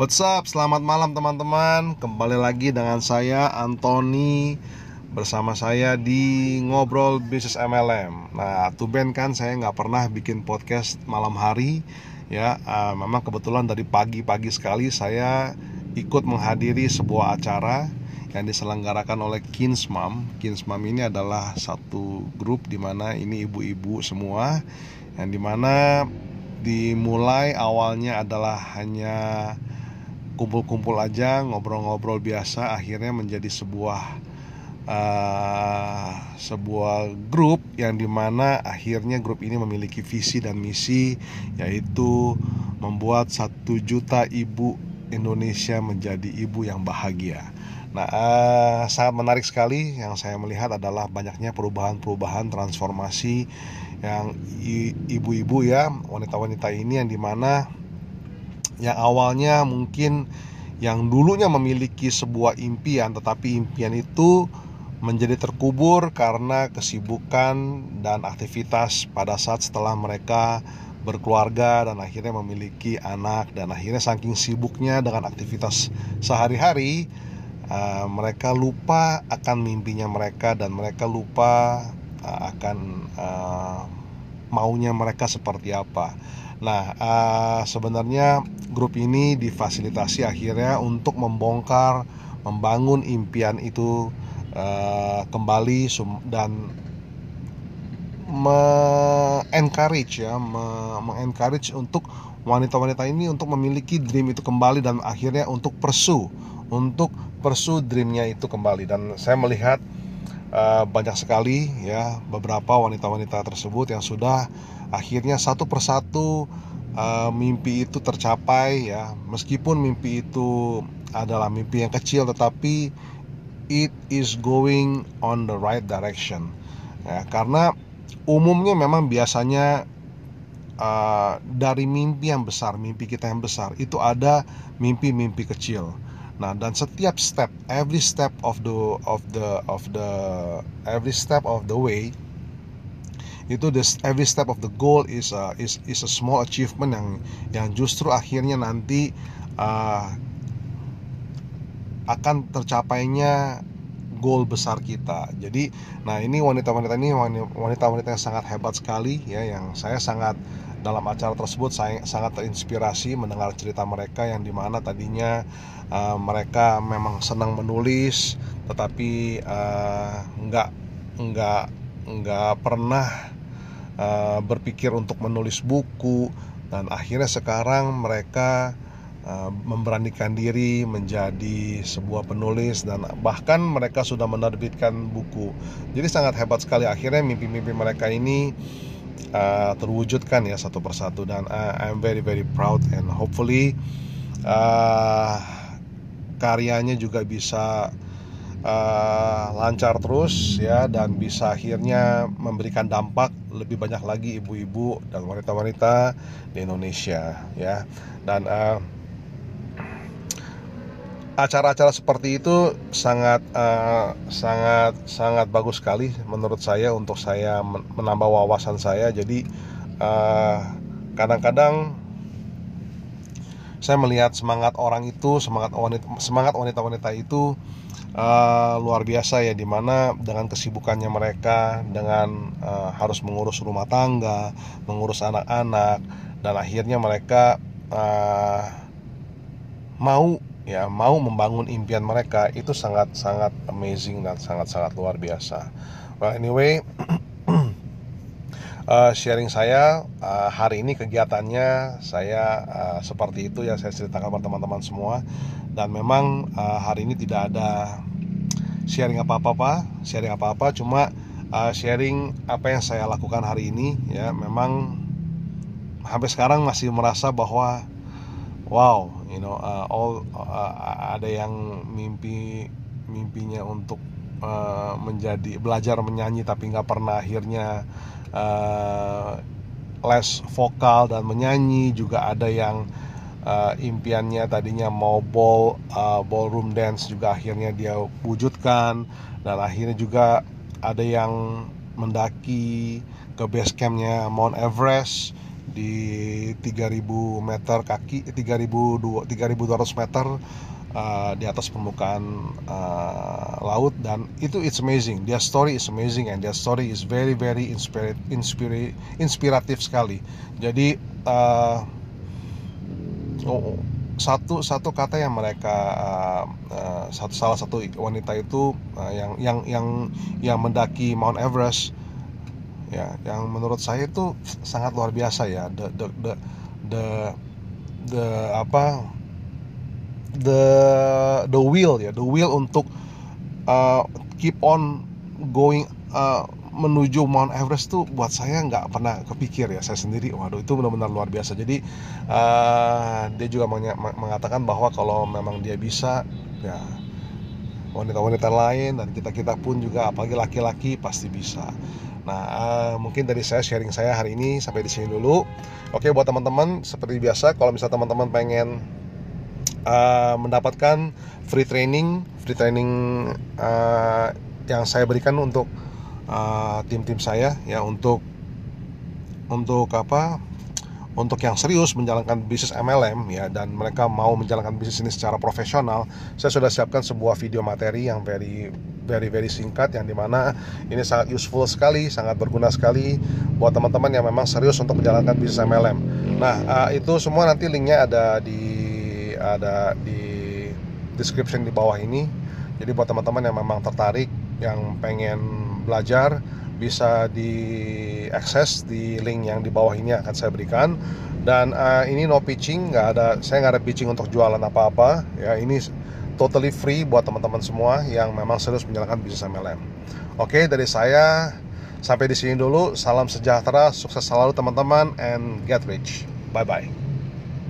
What's up? Selamat malam teman-teman. Kembali lagi dengan saya Anthony bersama saya di ngobrol bisnis MLM. Nah, tuben kan saya nggak pernah bikin podcast malam hari ya. Uh, memang kebetulan dari pagi-pagi sekali saya ikut menghadiri sebuah acara yang diselenggarakan oleh Kinsmam. Kinsmam ini adalah satu grup di mana ini ibu-ibu semua yang di mana dimulai awalnya adalah hanya kumpul-kumpul aja ngobrol-ngobrol biasa akhirnya menjadi sebuah uh, sebuah grup yang di mana akhirnya grup ini memiliki visi dan misi yaitu membuat satu juta ibu Indonesia menjadi ibu yang bahagia. Nah, uh, sangat menarik sekali yang saya melihat adalah banyaknya perubahan-perubahan transformasi yang ibu-ibu ya wanita-wanita ini yang di mana yang awalnya mungkin yang dulunya memiliki sebuah impian tetapi impian itu menjadi terkubur karena kesibukan dan aktivitas pada saat setelah mereka berkeluarga dan akhirnya memiliki anak dan akhirnya saking sibuknya dengan aktivitas sehari-hari uh, mereka lupa akan mimpinya mereka dan mereka lupa uh, akan uh, maunya mereka seperti apa. Nah, uh, sebenarnya grup ini difasilitasi akhirnya untuk membongkar, membangun impian itu uh, kembali dan me-encourage ya, me-encourage untuk wanita-wanita ini untuk memiliki dream itu kembali dan akhirnya untuk pursue, untuk pursue dreamnya itu kembali. Dan saya melihat uh, banyak sekali ya beberapa wanita-wanita tersebut yang sudah akhirnya satu persatu uh, mimpi itu tercapai ya. Meskipun mimpi itu adalah mimpi yang kecil tetapi it is going on the right direction ya. Karena umumnya memang biasanya uh, dari mimpi yang besar mimpi kita yang besar itu ada mimpi-mimpi kecil. Nah, dan setiap step, every step of the of the of the every step of the way itu this every step of the goal is a, is is a small achievement yang yang justru akhirnya nanti uh, akan tercapainya goal besar kita. Jadi, nah ini wanita-wanita ini wanita-wanita yang sangat hebat sekali ya yang saya sangat dalam acara tersebut saya sangat terinspirasi mendengar cerita mereka yang di mana tadinya uh, mereka memang senang menulis tetapi uh, nggak nggak nggak pernah uh, berpikir untuk menulis buku dan akhirnya sekarang mereka uh, memberanikan diri menjadi sebuah penulis dan bahkan mereka sudah menerbitkan buku. Jadi sangat hebat sekali akhirnya mimpi-mimpi mereka ini uh, terwujudkan ya satu persatu dan uh, I'm very very proud and hopefully uh, karyanya juga bisa uh, lancar terus ya dan bisa akhirnya memberikan dampak lebih banyak lagi ibu-ibu dan wanita-wanita di Indonesia ya. Dan uh, acara-acara seperti itu sangat uh, sangat sangat bagus sekali menurut saya untuk saya menambah wawasan saya. Jadi kadang-kadang uh, saya melihat semangat orang itu semangat wanita semangat wanita-wanita itu uh, luar biasa ya di mana dengan kesibukannya mereka dengan uh, harus mengurus rumah tangga mengurus anak-anak dan akhirnya mereka uh, mau ya mau membangun impian mereka itu sangat sangat amazing dan sangat sangat luar biasa. Well anyway uh, sharing saya uh, hari ini kegiatannya saya uh, seperti itu ya saya ceritakan kepada teman-teman semua. Dan memang uh, hari ini tidak ada sharing apa-apa sharing apa-apa. Cuma uh, sharing apa yang saya lakukan hari ini ya memang sampai sekarang masih merasa bahwa wow you know uh, all uh, ada yang mimpi mimpinya untuk uh, menjadi belajar menyanyi tapi nggak pernah akhirnya uh, les vokal dan menyanyi. Juga ada yang uh, impiannya tadinya mau ball uh, ballroom dance juga akhirnya dia wujudkan. Dan akhirnya juga ada yang mendaki ke base campnya Mount Everest di 3000 meter kaki 3000 3200 meter uh, di atas permukaan uh, laut dan itu it's amazing. Their story is amazing and their story is very very inspirat inspira inspiratif sekali. Jadi uh, oh, satu satu kata yang mereka uh, uh, satu salah satu wanita itu uh, yang yang yang yang mendaki Mount Everest ya yang menurut saya itu sangat luar biasa ya. The the the the, the apa the the will ya the will untuk uh, keep on going uh, menuju Mount Everest tuh buat saya nggak pernah kepikir ya saya sendiri. Waduh itu benar-benar luar biasa. Jadi uh, dia juga mengatakan bahwa kalau memang dia bisa ya wanita-wanita lain dan kita-kita pun juga apalagi laki-laki pasti bisa. Nah uh, mungkin dari saya sharing saya hari ini sampai di sini dulu. Oke buat teman-teman seperti biasa kalau misalnya teman-teman pengen uh, mendapatkan free training free training uh, yang saya berikan untuk Eh, tim-tim uh, saya ya untuk untuk apa untuk yang serius menjalankan bisnis MLM ya dan mereka mau menjalankan bisnis ini secara profesional saya sudah siapkan sebuah video materi yang very very very singkat yang di mana ini sangat useful sekali sangat berguna sekali buat teman-teman yang memang serius untuk menjalankan bisnis MLM nah uh, itu semua nanti linknya ada di ada di description di bawah ini. Jadi buat teman-teman yang memang tertarik yang pengen belajar bisa diakses di link yang di bawah ini akan saya berikan. Dan uh, ini no pitching nggak ada saya nggak ada pitching untuk jualan apa-apa. Ya ini totally free buat teman-teman semua yang memang serius menjalankan bisnis MLM oke dari saya sampai di sini dulu. Salam sejahtera sukses selalu teman-teman and get rich. Bye bye